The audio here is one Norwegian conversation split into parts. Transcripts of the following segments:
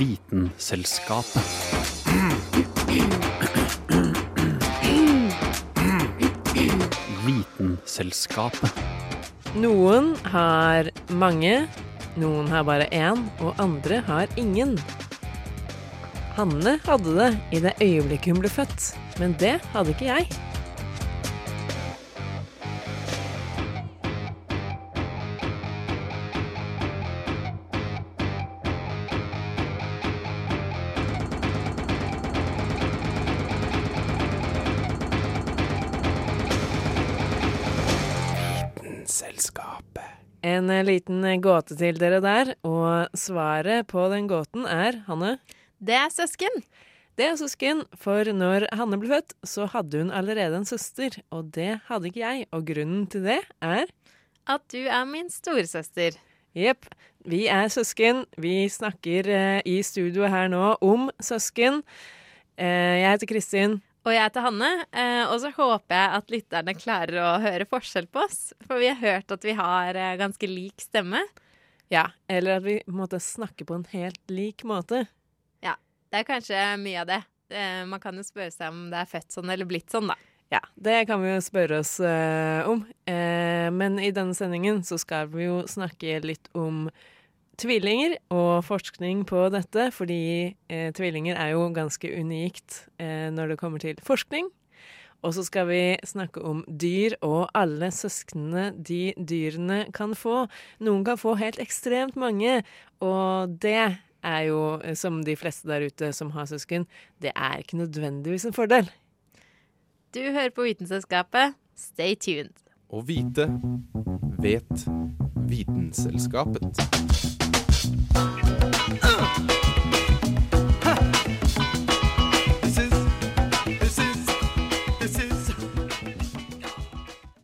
Vitenselskapet. Vitenselskapet. Noen har mange, noen har bare én, og andre har ingen. Hanne hadde det i det øyeblikket hun ble født, men det hadde ikke jeg. En eh, liten eh, gåte til dere der, og svaret på den gåten er, Hanne, Det er søsken. det er søsken, for når Hanne ble født, så hadde hun allerede en søster, og det hadde ikke jeg, og grunnen til det er At du er min storesøster. Jepp, vi er søsken. Vi snakker eh, i studio her nå om søsken. Eh, jeg heter Kristin. Og jeg heter Hanne, eh, og så håper jeg at lytterne klarer å høre forskjell på oss. For vi har hørt at vi har eh, ganske lik stemme. Ja, eller at vi måtte snakke på en helt lik måte. Ja, Det er kanskje mye av det. Eh, Man kan jo spørre seg om det er født sånn eller blitt sånn, da. Ja, det kan vi jo spørre oss om. Men i denne sendingen så skal vi jo snakke litt om tvillinger og forskning på dette, fordi eh, tvillinger er jo ganske unikt eh, når det kommer til forskning. Og så skal vi snakke om dyr og alle søsknene de dyrene kan få. Noen kan få helt ekstremt mange, og det er jo, eh, som de fleste der ute som har søsken, det er ikke nødvendigvis en fordel. Du hører på Vitenselskapet. Stay tuned. Å vite vet Vitenselskapet.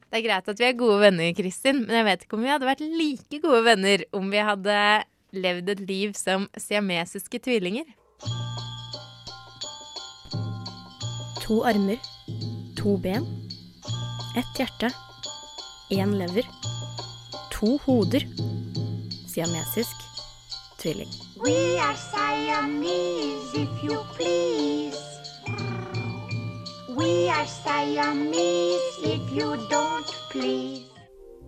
Det er greit at vi er gode venner, Kristin, men jeg vet ikke om vi hadde vært like gode venner om vi hadde levd et liv som siamesiske tvillinger. To armer, to ben, ett hjerte, én lever, to hoder. Siamesisk tvilling. We are Siamese, if you please. We are Siamese, if you don't please.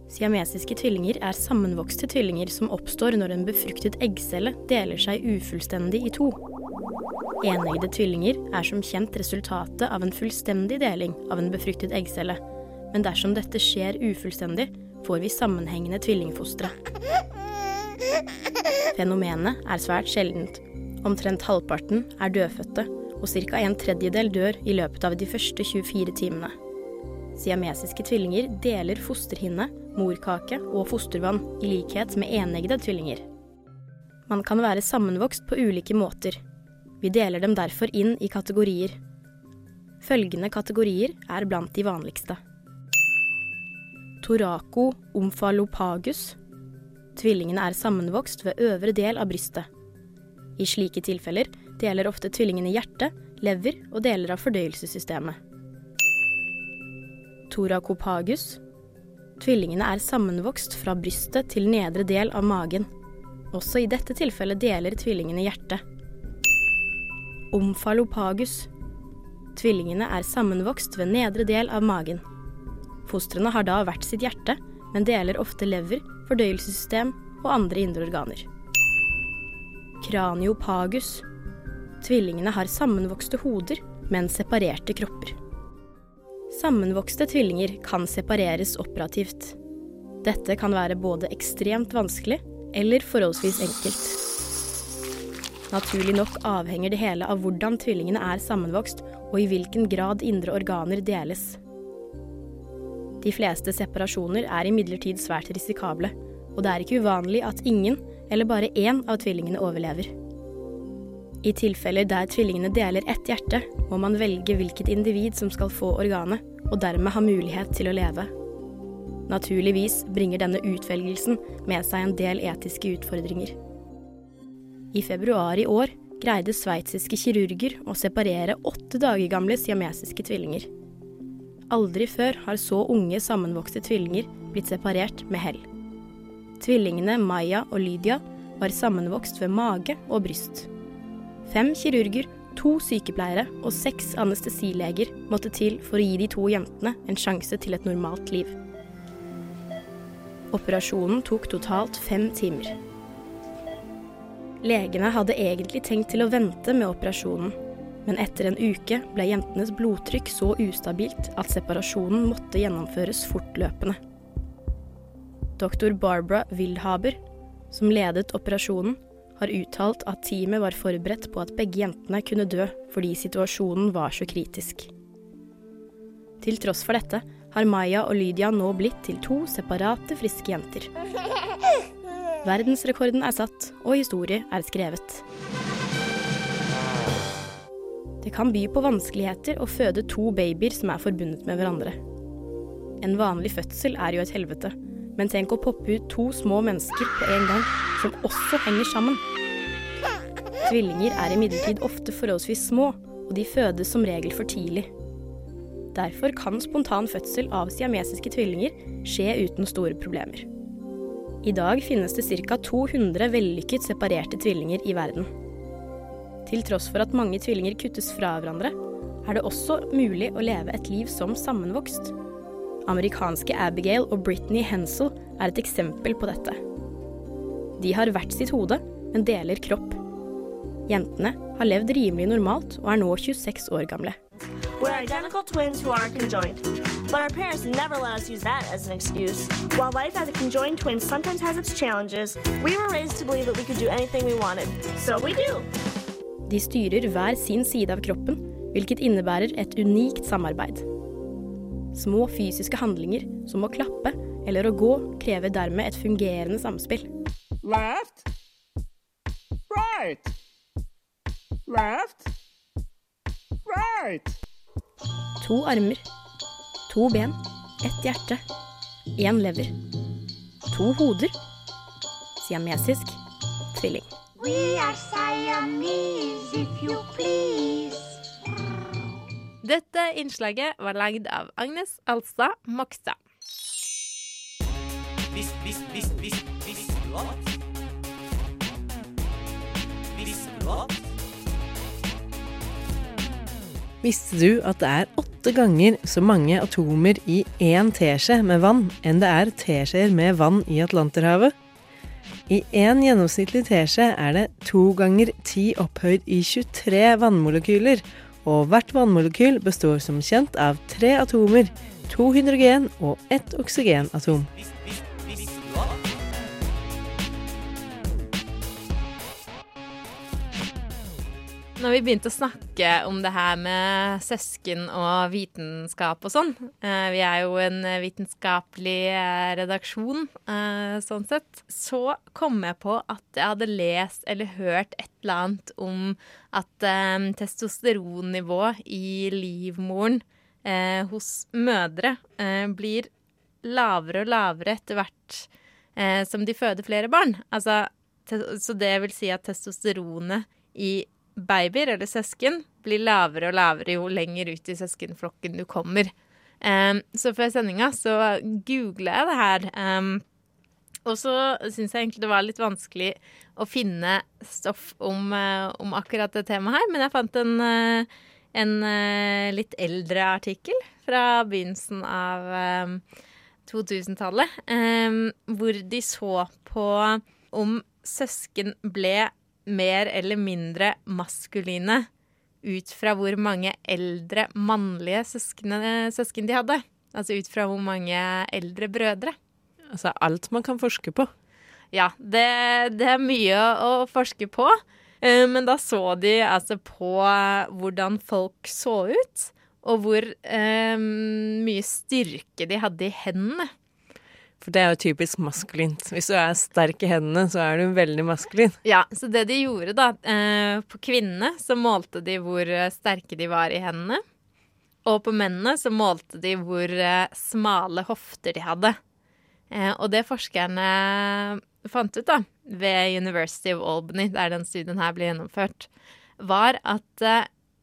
Siamesiske tvillinger er sammenvokste tvillinger som oppstår når en befruktet eggcelle deler seg ufullstendig i to. Eneggede tvillinger er som kjent resultatet av en fullstendig deling av en befruktet eggcelle, men dersom dette skjer ufullstendig, får vi sammenhengende tvillingfostre. Fenomenet er svært sjeldent. Omtrent halvparten er dødfødte, og ca. en tredjedel dør i løpet av de første 24 timene. Siamesiske tvillinger deler fosterhinne, morkake og fostervann, i likhet med eneggede tvillinger. Man kan være sammenvokst på ulike måter. Vi deler dem derfor inn i kategorier. Følgende kategorier er blant de vanligste. Toraco omphalopagus. Tvillingene er sammenvokst ved øvre del av brystet. I slike tilfeller deler ofte tvillingene hjerte, lever og deler av fordøyelsessystemet. Thoracopagus. Tvillingene er sammenvokst fra brystet til nedre del av magen. Også i dette tilfellet deler tvillingene hjerte. Omfalopagus. Tvillingene er sammenvokst ved nedre del av magen. Fostrene har da hvert sitt hjerte, men deler ofte lever, fordøyelsessystem og andre indre organer. Kraniopagus. Tvillingene har sammenvokste hoder, men separerte kropper. Sammenvokste tvillinger kan separeres operativt. Dette kan være både ekstremt vanskelig eller forholdsvis enkelt. Naturlig nok avhenger det hele av hvordan tvillingene er sammenvokst, og i hvilken grad indre organer deles. De fleste separasjoner er imidlertid svært risikable, og det er ikke uvanlig at ingen, eller bare én, av tvillingene overlever. I tilfeller der tvillingene deler ett hjerte, må man velge hvilket individ som skal få organet, og dermed ha mulighet til å leve. Naturligvis bringer denne utvelgelsen med seg en del etiske utfordringer. I februar i år greide sveitsiske kirurger å separere åtte dager gamle siamesiske tvillinger. Aldri før har så unge sammenvokste tvillinger blitt separert med hell. Tvillingene Maya og Lydia var sammenvokst ved mage og bryst. Fem kirurger, to sykepleiere og seks anestesileger måtte til for å gi de to jentene en sjanse til et normalt liv. Operasjonen tok totalt fem timer. Legene hadde egentlig tenkt til å vente med operasjonen, men etter en uke ble jentenes blodtrykk så ustabilt at separasjonen måtte gjennomføres fortløpende. Dr. Barbara Wildhaber, som ledet operasjonen, har uttalt at teamet var forberedt på at begge jentene kunne dø fordi situasjonen var så kritisk. Til tross for dette har Maya og Lydia nå blitt til to separate, friske jenter. Verdensrekorden er satt, og historie er skrevet. Det kan by på vanskeligheter å føde to babyer som er forbundet med hverandre. En vanlig fødsel er jo et helvete, men tenk å poppe ut to små mennesker på en gang, som også henger sammen. Tvillinger er imidlertid ofte forholdsvis små, og de fødes som regel for tidlig. Derfor kan spontan fødsel av siamesiske tvillinger skje uten store problemer. I dag finnes det ca. 200 vellykket separerte tvillinger i verden. Til tross for at mange tvillinger kuttes fra hverandre, er det også mulig å leve et liv som sammenvokst. Amerikanske Abigail og Britney Hensel er et eksempel på dette. De har hvert sitt hode, men deler kropp. Jentene har levd rimelig normalt og er nå 26 år gamle. We're identical twins who are conjoined. But our parents never let us use that as an excuse. While life as a conjoined twin sometimes has its challenges, we were raised to believe that we could do anything we wanted. So we do. De styrer hver sin side av kroppen, hvilket innebærer et unikt samarbeid. Små fysiske handlinger, som å klappe eller å gå, krever dermed et fungerende samspill. Left. Right. Left. Right. To armer, to ben, ett hjerte, én lever. To hoder. Siamesisk tvilling. We are Siamese, if you please. Dette innslaget var lagd av Agnes Alstad Mokstad. Vis, vis, vis, vis, visste du at? Visste du at? Visste du at det er åtte ganger så mange atomer i én teskje med vann enn det er teskjeer med vann i Atlanterhavet? I én gjennomsnittlig teskje er det to ganger ti opphøyd i 23 vannmolekyler, og hvert vannmolekyl består som kjent av tre atomer, to hydrogen og ett oksygenatom. Når vi begynte å snakke om det her med søsken og vitenskap og sånn eh, Vi er jo en vitenskapelig eh, redaksjon, eh, sånn sett. Så kom jeg på at jeg hadde lest eller hørt et eller annet om at testosteronnivå i livmoren hos mødre blir lavere og lavere etter hvert som de føder flere barn. Altså, så det vil si at testosteronet i babyer eller søsken blir lavere og lavere jo lenger ut i søskenflokken du kommer. Um, så før sendinga så googla jeg det her. Um, og så syns jeg egentlig det var litt vanskelig å finne stoff om, eh, om akkurat det temaet her, men jeg fant en, eh, en eh, litt eldre artikkel fra begynnelsen av em, 2000-tallet, em, hvor de så på om søsken ble mer eller mindre maskuline ut fra hvor mange eldre mannlige søskene, søsken de hadde. Altså ut fra hvor mange eldre brødre. Altså alt man kan forske på. Ja, det, det er mye å forske på. Eh, Men da så de altså på hvordan folk så ut, og hvor eh, mye styrke de hadde i hendene. For det er jo typisk maskulint. Hvis du er sterk i hendene, så er du veldig maskulin. Ja, så det de gjorde da, eh, på kvinnene så målte de hvor eh, sterke de var i hendene. Og på mennene så målte de hvor eh, smale hofter de hadde. Og det forskerne fant ut da, ved University of Albany, der den studien her ble gjennomført, var at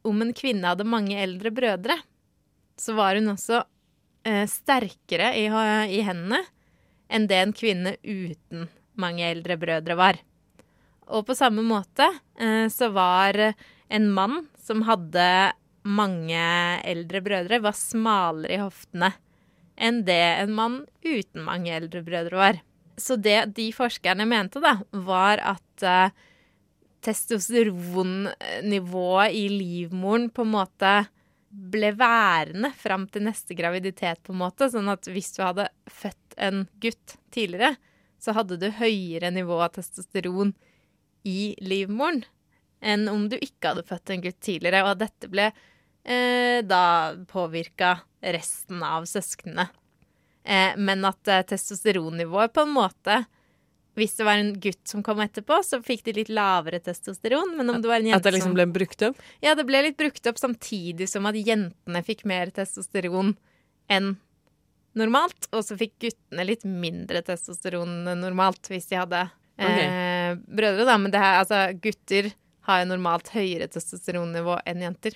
om en kvinne hadde mange eldre brødre, så var hun også sterkere i, i hendene enn det en kvinne uten mange eldre brødre var. Og på samme måte eh, så var en mann som hadde mange eldre brødre, var smalere i hoftene enn det en mann uten mange eldre brødre var. Så det de forskerne mente, da, var at eh, testosteronnivået i livmoren på en måte ble værende fram til neste graviditet, på en måte. Sånn at hvis du hadde født en gutt tidligere, så hadde du høyere nivå av testosteron i livmoren enn om du ikke hadde født en gutt tidligere. Og dette ble eh, da påvirka resten av søsknene. Eh, men at eh, testosteronnivået på en måte Hvis det var en gutt som kom etterpå, så fikk de litt lavere testosteron. Men om det var en jente At det liksom ble brukt opp? Ja, det ble litt brukt opp samtidig som at jentene fikk mer testosteron enn normalt. Og så fikk guttene litt mindre testosteron enn normalt hvis de hadde eh, brødre, da. Men det her, altså, gutter har jo normalt høyere testosteronnivå enn jenter.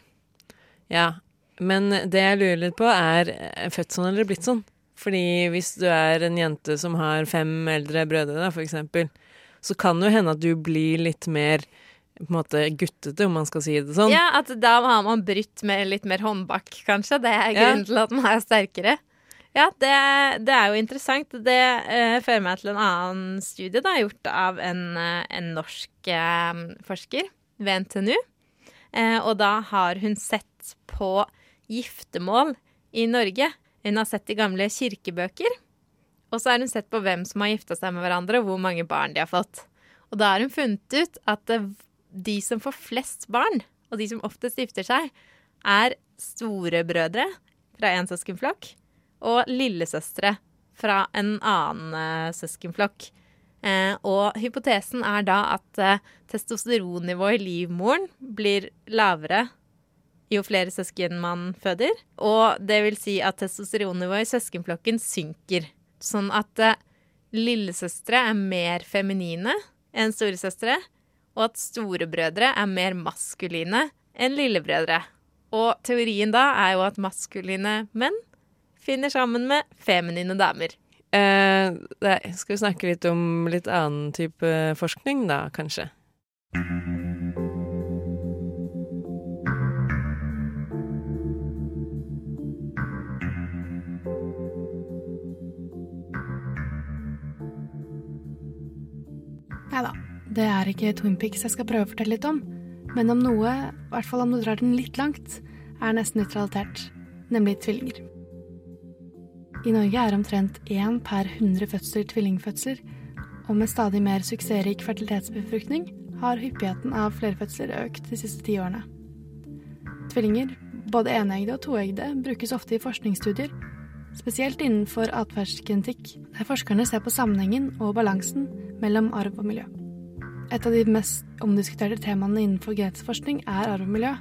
Ja, men det jeg lurer litt på er eh, født sånn eller blitt sånn? Fordi hvis du er en jente som har fem eldre brødre, da, for eksempel, så kan det jo hende at du blir litt mer på en måte guttete, om man skal si det sånn. Ja, at da har man brutt med litt mer håndbak, kanskje. Det er Ja. grunnen til at man er sterkere. Ja, det, det er jo interessant. Det uh, fører meg til en annen studie da, gjort av en, eh, en norsk uh, forsker ved NTNU. Uh, og da har hun sett på giftermål i Norge. Hun har sett i gamle kirkebøker. Og så har hun sett på hvem som har gifta seg med hverandre, og hvor mange barn de har fått. Og da har hun funnet ut at eh, de som får flest barn, og de som oftest gifter seg, er storebrødre fra en søskenflokk og lillesøstre fra en annen eh, søskenflokk. Eh, og hypotesen er da at testosteronnivået i livmoren blir lavere jo flere søsken man føder. Og det vil si at testosteronnivået i søskenflokken synker. Sånn at uh, lillesøstre er mer feminine enn storesøstre, og at storebrødre er mer maskuline enn lillebrødre. Og teorien da er jo at maskuline menn finner sammen med feminine damer. Eh, skal vi snakke litt om litt annen type forskning, da, kanskje? Nei da, det er ikke Twin Peaks jeg skal prøve å fortelle litt om. Men om noe, i hvert fall om du drar den litt langt, er nesten nøytralitert. Nemlig tvillinger. I Norge er omtrent én per 100 fødsler tvillingfødsler, og med stadig mer suksessrik fertilitetsbefruktning har hyppigheten av flerfødsler økt de siste ti årene. Tvillinger, både eneggede og toeggede, brukes ofte i forskningsstudier, spesielt innenfor atferdsgenetikk, der forskerne ser på sammenhengen og balansen mellom arv og miljø. Et av de mest omdiskuterte temaene innenfor genetisk forskning er arv og miljø,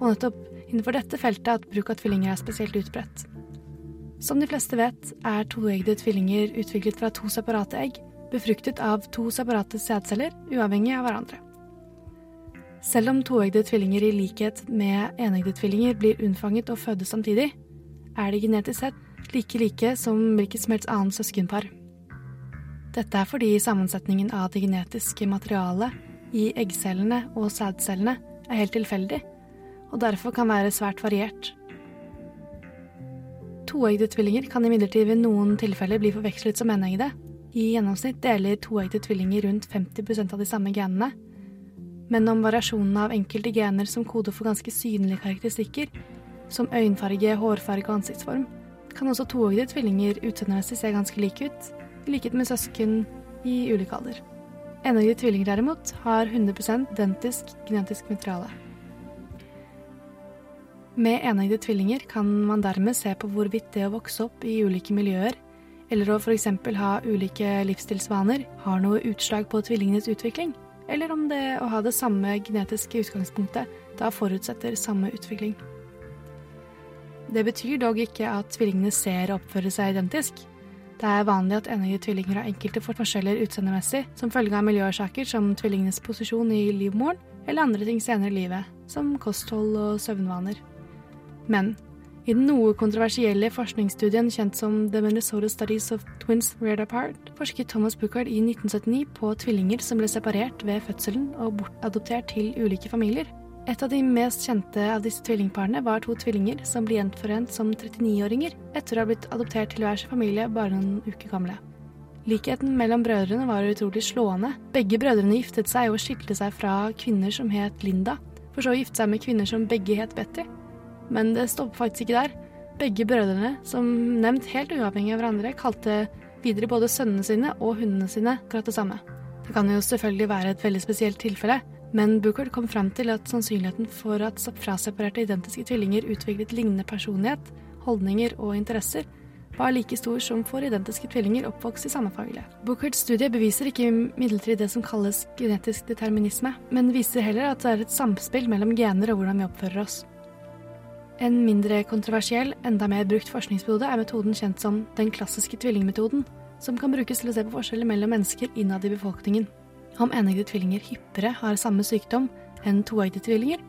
og nettopp innenfor dette feltet at bruk av tvillinger er spesielt utbredt. Som de fleste vet, er toeggede tvillinger utviklet fra to separate egg, befruktet av to separate sædceller, uavhengig av hverandre. Selv om toeggede tvillinger i likhet med eneggede tvillinger blir unnfanget og fødes samtidig, er de genetisk sett like like som hvilket som helst annet søskenpar. Dette er fordi sammensetningen av det genetiske materialet i eggcellene og sædcellene er helt tilfeldig, og derfor kan være svært variert. Toeggede tvillinger kan imidlertid ved noen tilfeller bli forvekslet som eneggede. I gjennomsnitt deler toeggede tvillinger rundt 50% av de samme genene. Men om variasjonene av enkelte gener som koder for ganske synlige karakteristikker, som øyenfarge, hårfarge og ansiktsform, kan også toeggede tvillinger utseendemessig se ganske like ut, i likhet med søsken i ulik alder. Eneggede tvillinger derimot har 100% identisk genetisk materiale. Med eneggede tvillinger kan man dermed se på hvorvidt det å vokse opp i ulike miljøer, eller å f.eks. ha ulike livsstilsvaner, har noe utslag på tvillingenes utvikling, eller om det å ha det samme genetiske utgangspunktet da forutsetter samme utvikling. Det betyr dog ikke at tvillingene ser og oppfører seg identisk. Det er vanlig at eneggede tvillinger har enkelte forskjeller utseendemessig som følge av miljøårsaker som tvillingenes posisjon i livmoren eller andre ting senere i livet, som kosthold og søvnvaner. Men I den noe kontroversielle forskningsstudien kjent som The Minnesota Studies of Twins Reared Apart, forsket Thomas Buchard i 1979 på tvillinger som ble separert ved fødselen og bortadoptert til ulike familier. Et av de mest kjente av disse tvillingparene var to tvillinger som ble gjenforent som 39-åringer etter å ha blitt adoptert til hver sin familie bare noen uker gamle. Likheten mellom brødrene var utrolig slående. Begge brødrene giftet seg og skilte seg fra kvinner som het Linda, for så å gifte seg med kvinner som begge het Betty. Men det stopper faktisk ikke der. Begge brødrene, som nevnt helt uavhengig av hverandre, kalte videre både sønnene sine og hundene sine akkurat det samme. Det kan jo selvfølgelig være et veldig spesielt tilfelle, men Buchard kom fram til at sannsynligheten for at fraseparerte identiske tvillinger utviklet lignende personlighet, holdninger og interesser, var like stor som for identiske tvillinger oppvokst i samme familie. Buchards studie beviser ikke imidlertid det som kalles genetisk determinisme, men viser heller at det er et samspill mellom gener og hvordan vi oppfører oss. En mindre kontroversiell, enda mer brukt forskningsmetode er metoden kjent som den klassiske tvillingmetoden, som kan brukes til å se på forskjeller mellom mennesker innad i befolkningen. Om eneggede tvillinger hyppigere har samme sykdom enn toeggede tvillinger,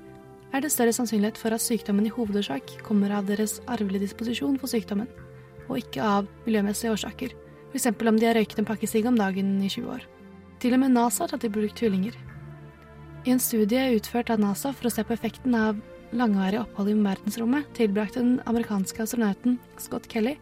er det større sannsynlighet for at sykdommen i hovedårsak kommer av deres arvelige disposisjon for sykdommen, og ikke av miljømessige årsaker, f.eks. om de har røyket en pakke sigg om dagen i 20 år. Til og med NASA har tatt i bruk tvillinger. I en studie utført av NASA for å se på effekten av langvarig opphold i verdensrommet tilbrakte den amerikanske astronauten Scott Kelly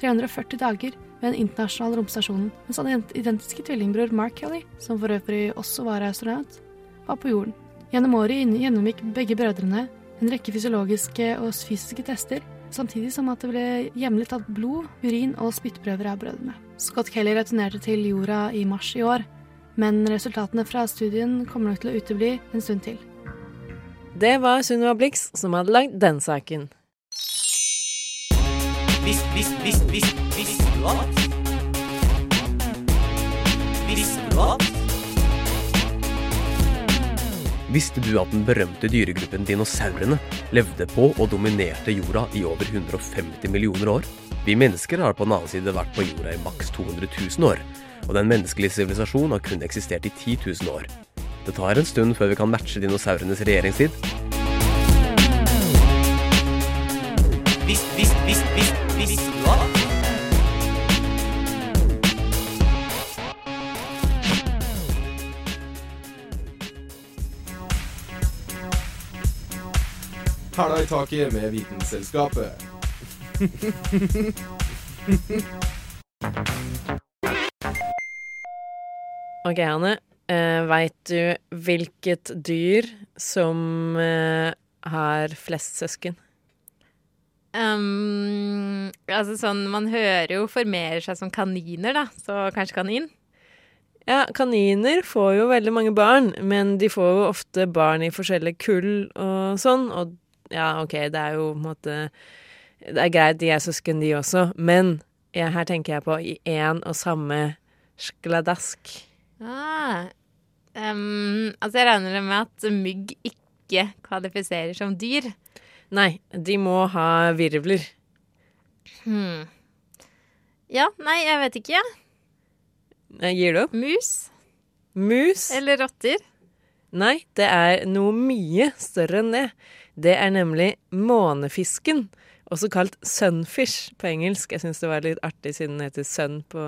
340 dager ved den internasjonale romstasjonen, mens han identiske tvillingbror Mark Kelly, som for øvrig også var astronaut, var på jorden. Gjennom året gjennomgikk begge brødrene en rekke fysiologiske og fysiske tester, samtidig som at det ble jevnlig tatt blod, urin og spyttprøver av brødrene. Scott Kelly returnerte til jorda i mars i år, men resultatene fra studien kommer nok til å utebli en stund til. Det var Sunniva Blix som hadde lagd den saken. Visst, visst, visst, visst. Du at? Visste du at? Visste du at den berømte dyregruppen dinosaurene levde på og dominerte jorda i over 150 millioner år? Vi mennesker har på den annen side vært på jorda i maks 200 000 år, og den menneskelige sivilisasjonen har kun eksistert i 10 000 år. Det tar en stund før vi kan matche dinosaurenes regjeringstid. Vis, vis, vis, Hæla i taket med Vitenselskapet. Ok, Hanne. Uh, Veit du hvilket dyr som uh, har flest søsken? Um, altså sånn, man hører jo formerer seg som kaniner, da, så kanskje kanin? Ja, kaniner får jo veldig mange barn, men de får jo ofte barn i forskjellige kull og sånn, og ja, OK, det er jo på en måte Det er greit, de er søsken, de også, men ja, her tenker jeg på i én og samme skladask. Ah, um, altså jeg regner med at mygg ikke kvalifiserer som dyr. Nei, de må ha virvler. Hmm. Ja, nei, jeg vet ikke, jeg. Ja. Gir du opp? Mus? Mus? Eller rotter? Nei, det er noe mye større enn det. Det er nemlig månefisken, også kalt sunfish på engelsk. Jeg syns det var litt artig siden den heter sun på,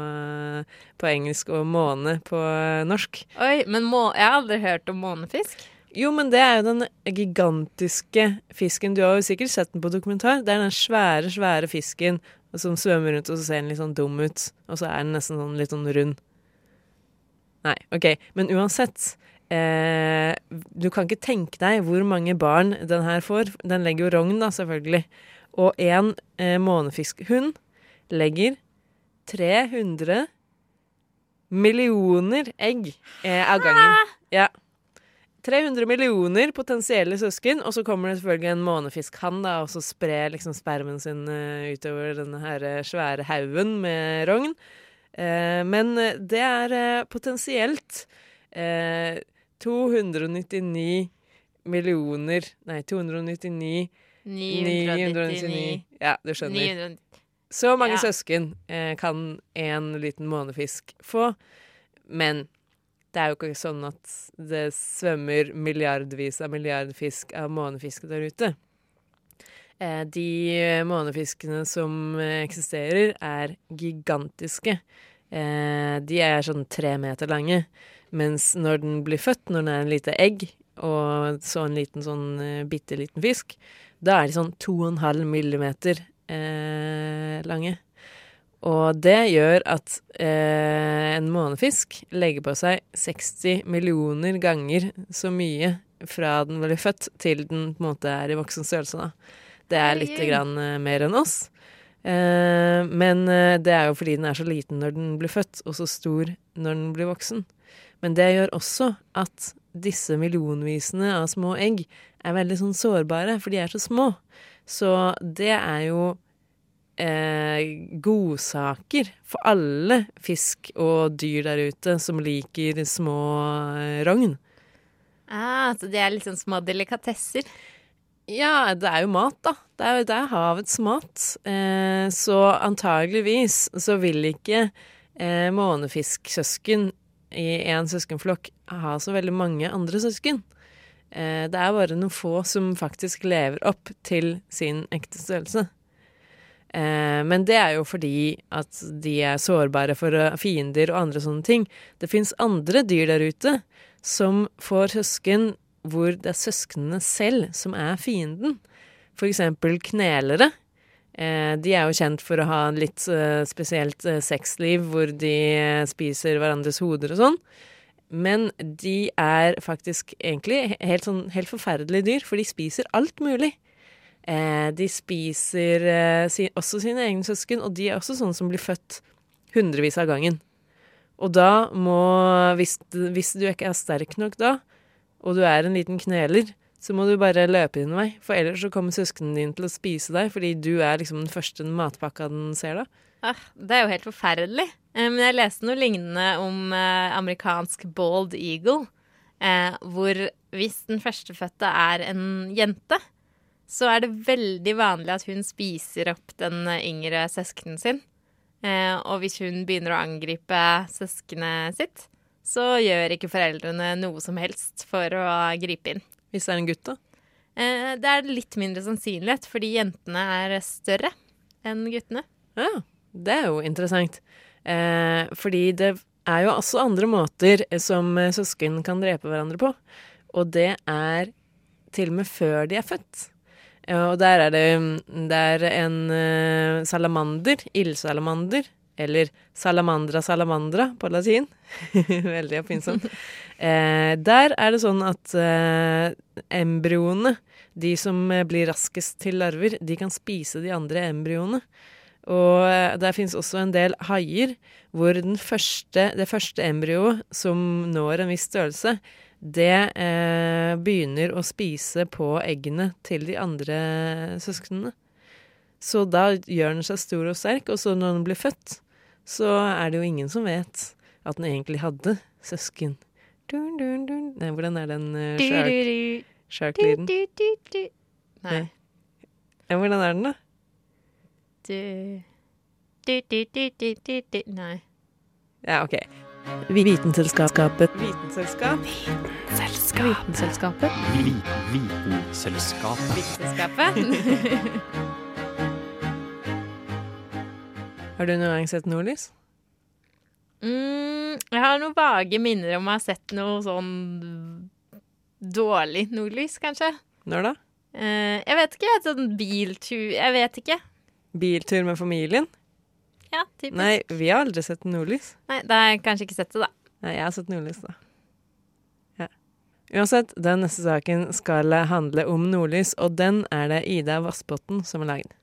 på, engelsk og måne på norsk. Oi, men må, jeg har aldri hørt om månefisk. Jo, men det er jo den gigantiske fisken. Du har jo sikkert sett den på dokumentar. Det er den svære, svære fisken som svømmer rundt, og så ser den litt sånn dum ut. Og så er den nesten sånn litt sånn rund. Nei, OK. Men uansett. Eh, du kan ikke tenke deg hvor mange barn den her får. Den legger jo rogn, da, selvfølgelig. Og en eh, månefiskhund legger 300 millioner egg eh, av gangen. Ja. 300 millioner potensielle søsken, og så kommer det selvfølgelig en månefiskhann da, og så sprer liksom spermen sin uh, utover denne her eh, svære haugen med rogn. Uh, men det er uh, potensielt 299 millioner Nei, 299 999 Ja, du skjønner. 900. Så mange Ja. søsken kan en liten månefisk få, men det er jo ikke sånn at det svømmer milliardvis av milliardfisk av månefisk der ute. Eh, de månefiskene som eh, eksisterer, er gigantiske. Eh, de er sånn tre meter lange. Mens når den blir født, når den er en lite egg, og så en liten sånn eh, bitte liten fisk, da er de sånn to og en halv millimeter eh, lange. Og det gjør at eh, en månefisk legger på seg 60 millioner ganger så mye fra den blir født til den på en måte er i voksen størrelse. Da. Det er litt grann eh, mer enn oss. Eh, men eh, det er jo fordi den er så liten når den blir født, og så stor når den blir voksen. Men det gjør også at disse millionvisene av små egg er veldig sånn sårbare, for de er så små. Så det er jo eh, godsaker for alle fisk og dyr der ute som liker små eh, rogn. Ah, så det er litt sånn små delikatesser. Ja, det er jo mat, da. Det er, det er havets mat. Eh, så antageligvis så vil ikke eh, månefisksøsken i en søskenflokk har så veldig mange andre søsken. Eh, det er bare noen få som faktisk lever opp til sin ekte størrelse. Eh, men det er jo fordi at de er sårbare for eh, fiender og andre sånne ting. Det fins andre dyr der ute som får søsken hvor det er søsknene selv som er fienden. For eksempel knelere. Eh, de er jo kjent for å ha litt eh, spesielt eh, sexliv hvor de spiser hverandres hoder og sånn. Men de er faktisk egentlig helt, sånn, helt forferdelige dyr, for de spiser alt mulig. De spiser også sine egne søsken, og de er også sånne som blir født hundrevis av gangen. Og da må, hvis du ikke er sterk nok da, og du er en liten kneler, så må du bare løpe din vei, for ellers så kommer søsknene dine til å spise deg, fordi du er liksom den første matpakka den ser da. Ah, det er jo helt forferdelig. Eh, Men jeg leste noe lignende om eh, amerikansk bald eagle. Eh, hvor hvis den førstefødte er en jente, så er det veldig vanlig at hun spiser opp den yngre søskenen sin. Og hvis hun begynner å angripe søskenet sitt, så gjør ikke foreldrene noe som helst for å gripe inn. Hvis det er en gutt, da? Eh, det er litt mindre sannsynlighet, fordi jentene er større enn guttene. Ja, det er jo interessant. Eh, fordi det er jo også andre måter som eh, søsken kan drepe hverandre på. Og det er til og med før de er født. Og der er det, det er en eh, salamander, ildsalamander, eller salamandra salamandra på latin. Veldig oppfinnsomt. Eh, der er det sånn at eh, embryoene, de som eh, blir raskest til larver, de kan spise de andre embryoene. Og eh, der fins også en del haier hvor første, det første embryoet som når en viss størrelse, det eh, begynner å spise på eggene til de andre søsknene. Så da gjør den seg stor og sterk, og så når den blir født, så er det jo ingen som vet at den egentlig hadde søsken. Dun, dun, dun. Nei, hvordan er den uh, shark, shark-lyden? Nei. Ja, hvordan er den, da? Nei. Ja, OK. Vitenselskapet. Vitenselskap. Vitenselskapet. Vitenselskapet. Vitenskapet. Har du noen gang sett nordlys? Mm, jeg har noen vage minner om å ha sett noe sånn dårlig nordlys, kanskje. Når da? Eh, jeg vet ikke. Sånn biltur Jeg vet ikke. Biltur med familien? Ja, typisk. Nei, vi har aldri sett nordlys. Nei, da har jeg kanskje ikke sett det, da. Nei, jeg har sett nordlys, da. Ja. Uansett, den neste saken skal handle om nordlys, og den er det Ida Vassbotten som har lagd.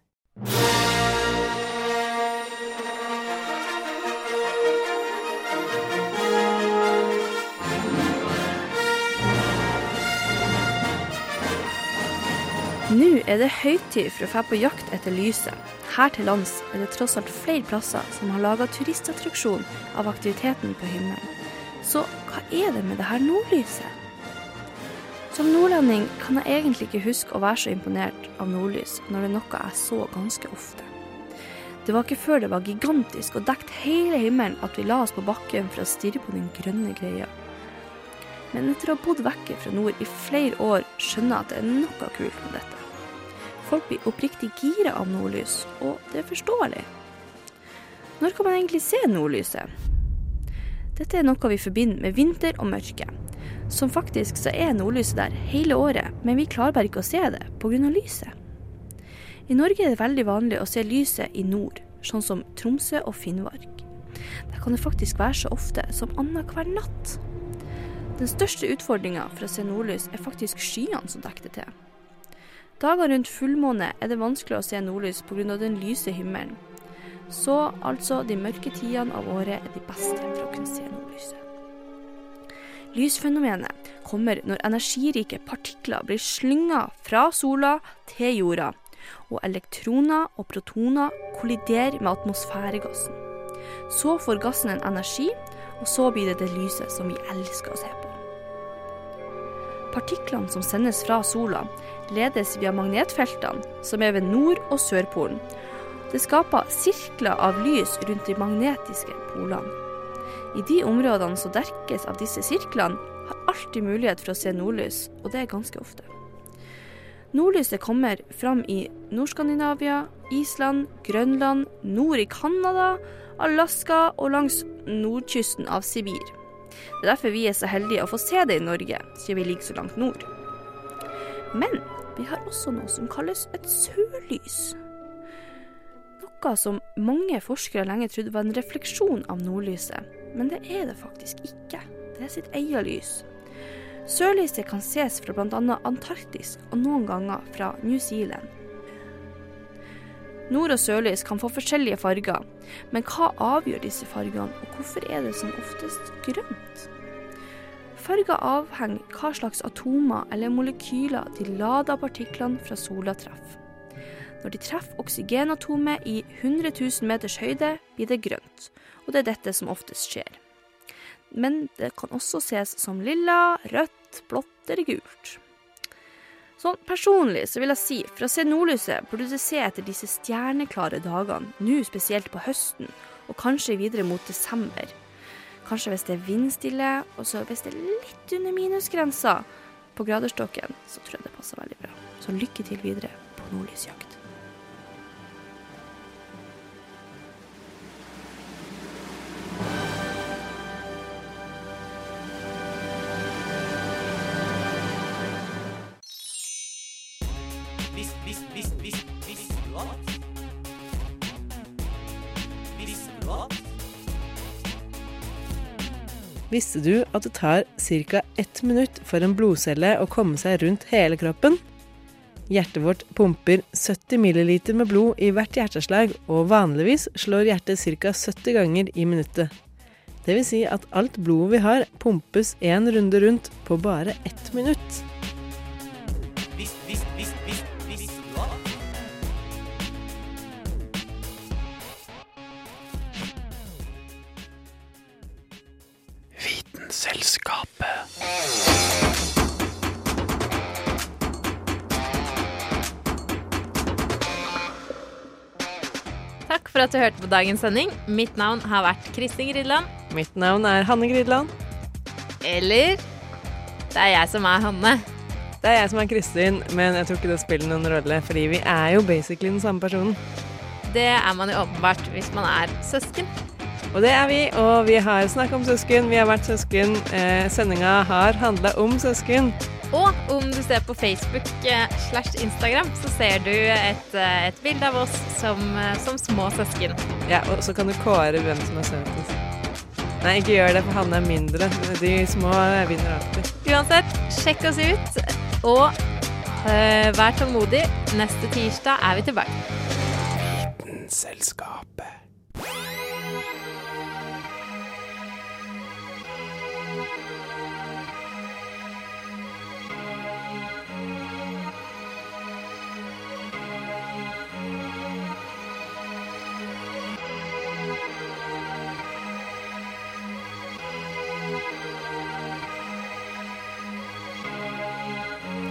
Nå er det høytid for å dra på jakt etter lyset. Her til lands er det tross alt flere plasser som har laga turistattraksjon av aktiviteten på himmelen. Så hva er det med det her nordlyset? Som nordlending kan jeg egentlig ikke huske å være så imponert av nordlys når det er noe jeg så ganske ofte. Det var ikke før det var gigantisk og dekket hele himmelen at vi la oss på bakken for å stirre på den grønne greia. Men etter å ha bodd vekke fra nord i flere år, skjønner jeg at det er noe kult med dette. Folk blir oppriktig gira av nordlys, og det er forståelig. Når kan man egentlig se nordlyset? Dette er noe vi forbinder med vinter og mørke. Som faktisk så er nordlyset der hele året, men vi klarer bare ikke å se det pga. lyset. I Norge er det veldig vanlig å se lyset i nord, sånn som Tromsø og Finnmark. Der kan det faktisk være så ofte som annenhver natt. Den største utfordringa for å se nordlys er faktisk skyene som dekker det til. Dager rundt fullmåne er det vanskelig å se nordlys pga. den lyse himmelen. Så altså, de mørke tidene av året er de beste for å kunne se nordlyset. Lysfenomenet kommer når energirike partikler blir slynga fra sola til jorda, og elektroner og protoner kolliderer med atmosfæregassen. Så får gassen en energi, og så blir det det lyset som vi elsker å se på. Partiklene som sendes fra sola, ledes via magnetfeltene, som er ved Nord- og Sørpolen. Det skaper sirkler av lys rundt de magnetiske polene. I de områdene som dekkes av disse sirklene, har alltid mulighet for å se nordlys, og det er ganske ofte. Nordlyset kommer fram i Nord-Skandinavia, Island, Grønland, nord i Canada, Alaska og langs nordkysten av Sibir. Det er derfor vi er så heldige å få se det i Norge, siden vi ligger så langt nord. Men vi har også noe som kalles et sørlys. Noe som mange forskere lenge trodde var en refleksjon av nordlyset, men det er det faktisk ikke. Det er sitt eget lys. Sørlyset kan ses fra bl.a. Antarktis og noen ganger fra New Zealand. Nord- og sørlys kan få forskjellige farger, men hva avgjør disse fargene, og hvorfor er det som oftest grønt? Farger avhenger hva slags atomer eller molekyler de lada partiklene fra sola treffer. Når de treffer oksygenatomet i 100 000 meters høyde, blir det grønt, og det er dette som oftest skjer. Men det kan også ses som lilla, rødt, blått eller gult. Sånn personlig så vil jeg si, for å se nordlyset burde du se etter disse stjerneklare dagene, nå spesielt på høsten, og kanskje videre mot desember. Kanskje hvis det er vindstille, og så hvis det er litt under minusgrensa på graderstokken, så tror jeg det passer veldig bra. Så lykke til videre på nordlysjakt. Visste du at det tar ca. ett minutt for en blodcelle å komme seg rundt hele kroppen? Hjertet vårt pumper 70 ml med blod i hvert hjerteslag, og vanligvis slår hjertet ca. 70 ganger i minuttet. Det vil si at alt blodet vi har, pumpes én runde rundt på bare ett minutt. Visst, visst, visst, visst, visst, du Vitenselskapet. Takk for at du hørte på dagens sending. Mitt navn har vært Kristin Gridland. Mitt navn er Hanne Gridland. Eller det er jeg som er Hanne. Det er jeg som er Kristin, men jeg tror ikke det spiller noen rolle, fordi vi er jo basically den samme personen. Det er man jo åpenbart hvis man er søsken. Og det er vi, og vi har snakket om søsken, vi har vært søsken. Eh, Sendinga har handla om søsken. Og om du ser på Facebook eh, slash Instagram, så ser du et, eh, et bilde av oss som, eh, som små søsken. Ja, og så kan du kåre hvem som er søtest. Nei, ikke gjør det, for han er mindre. De små vinner alltid. Uansett, sjekk oss ut, og eh, vær tålmodig. Neste tirsdag er vi tilbake. Vitenselskapet.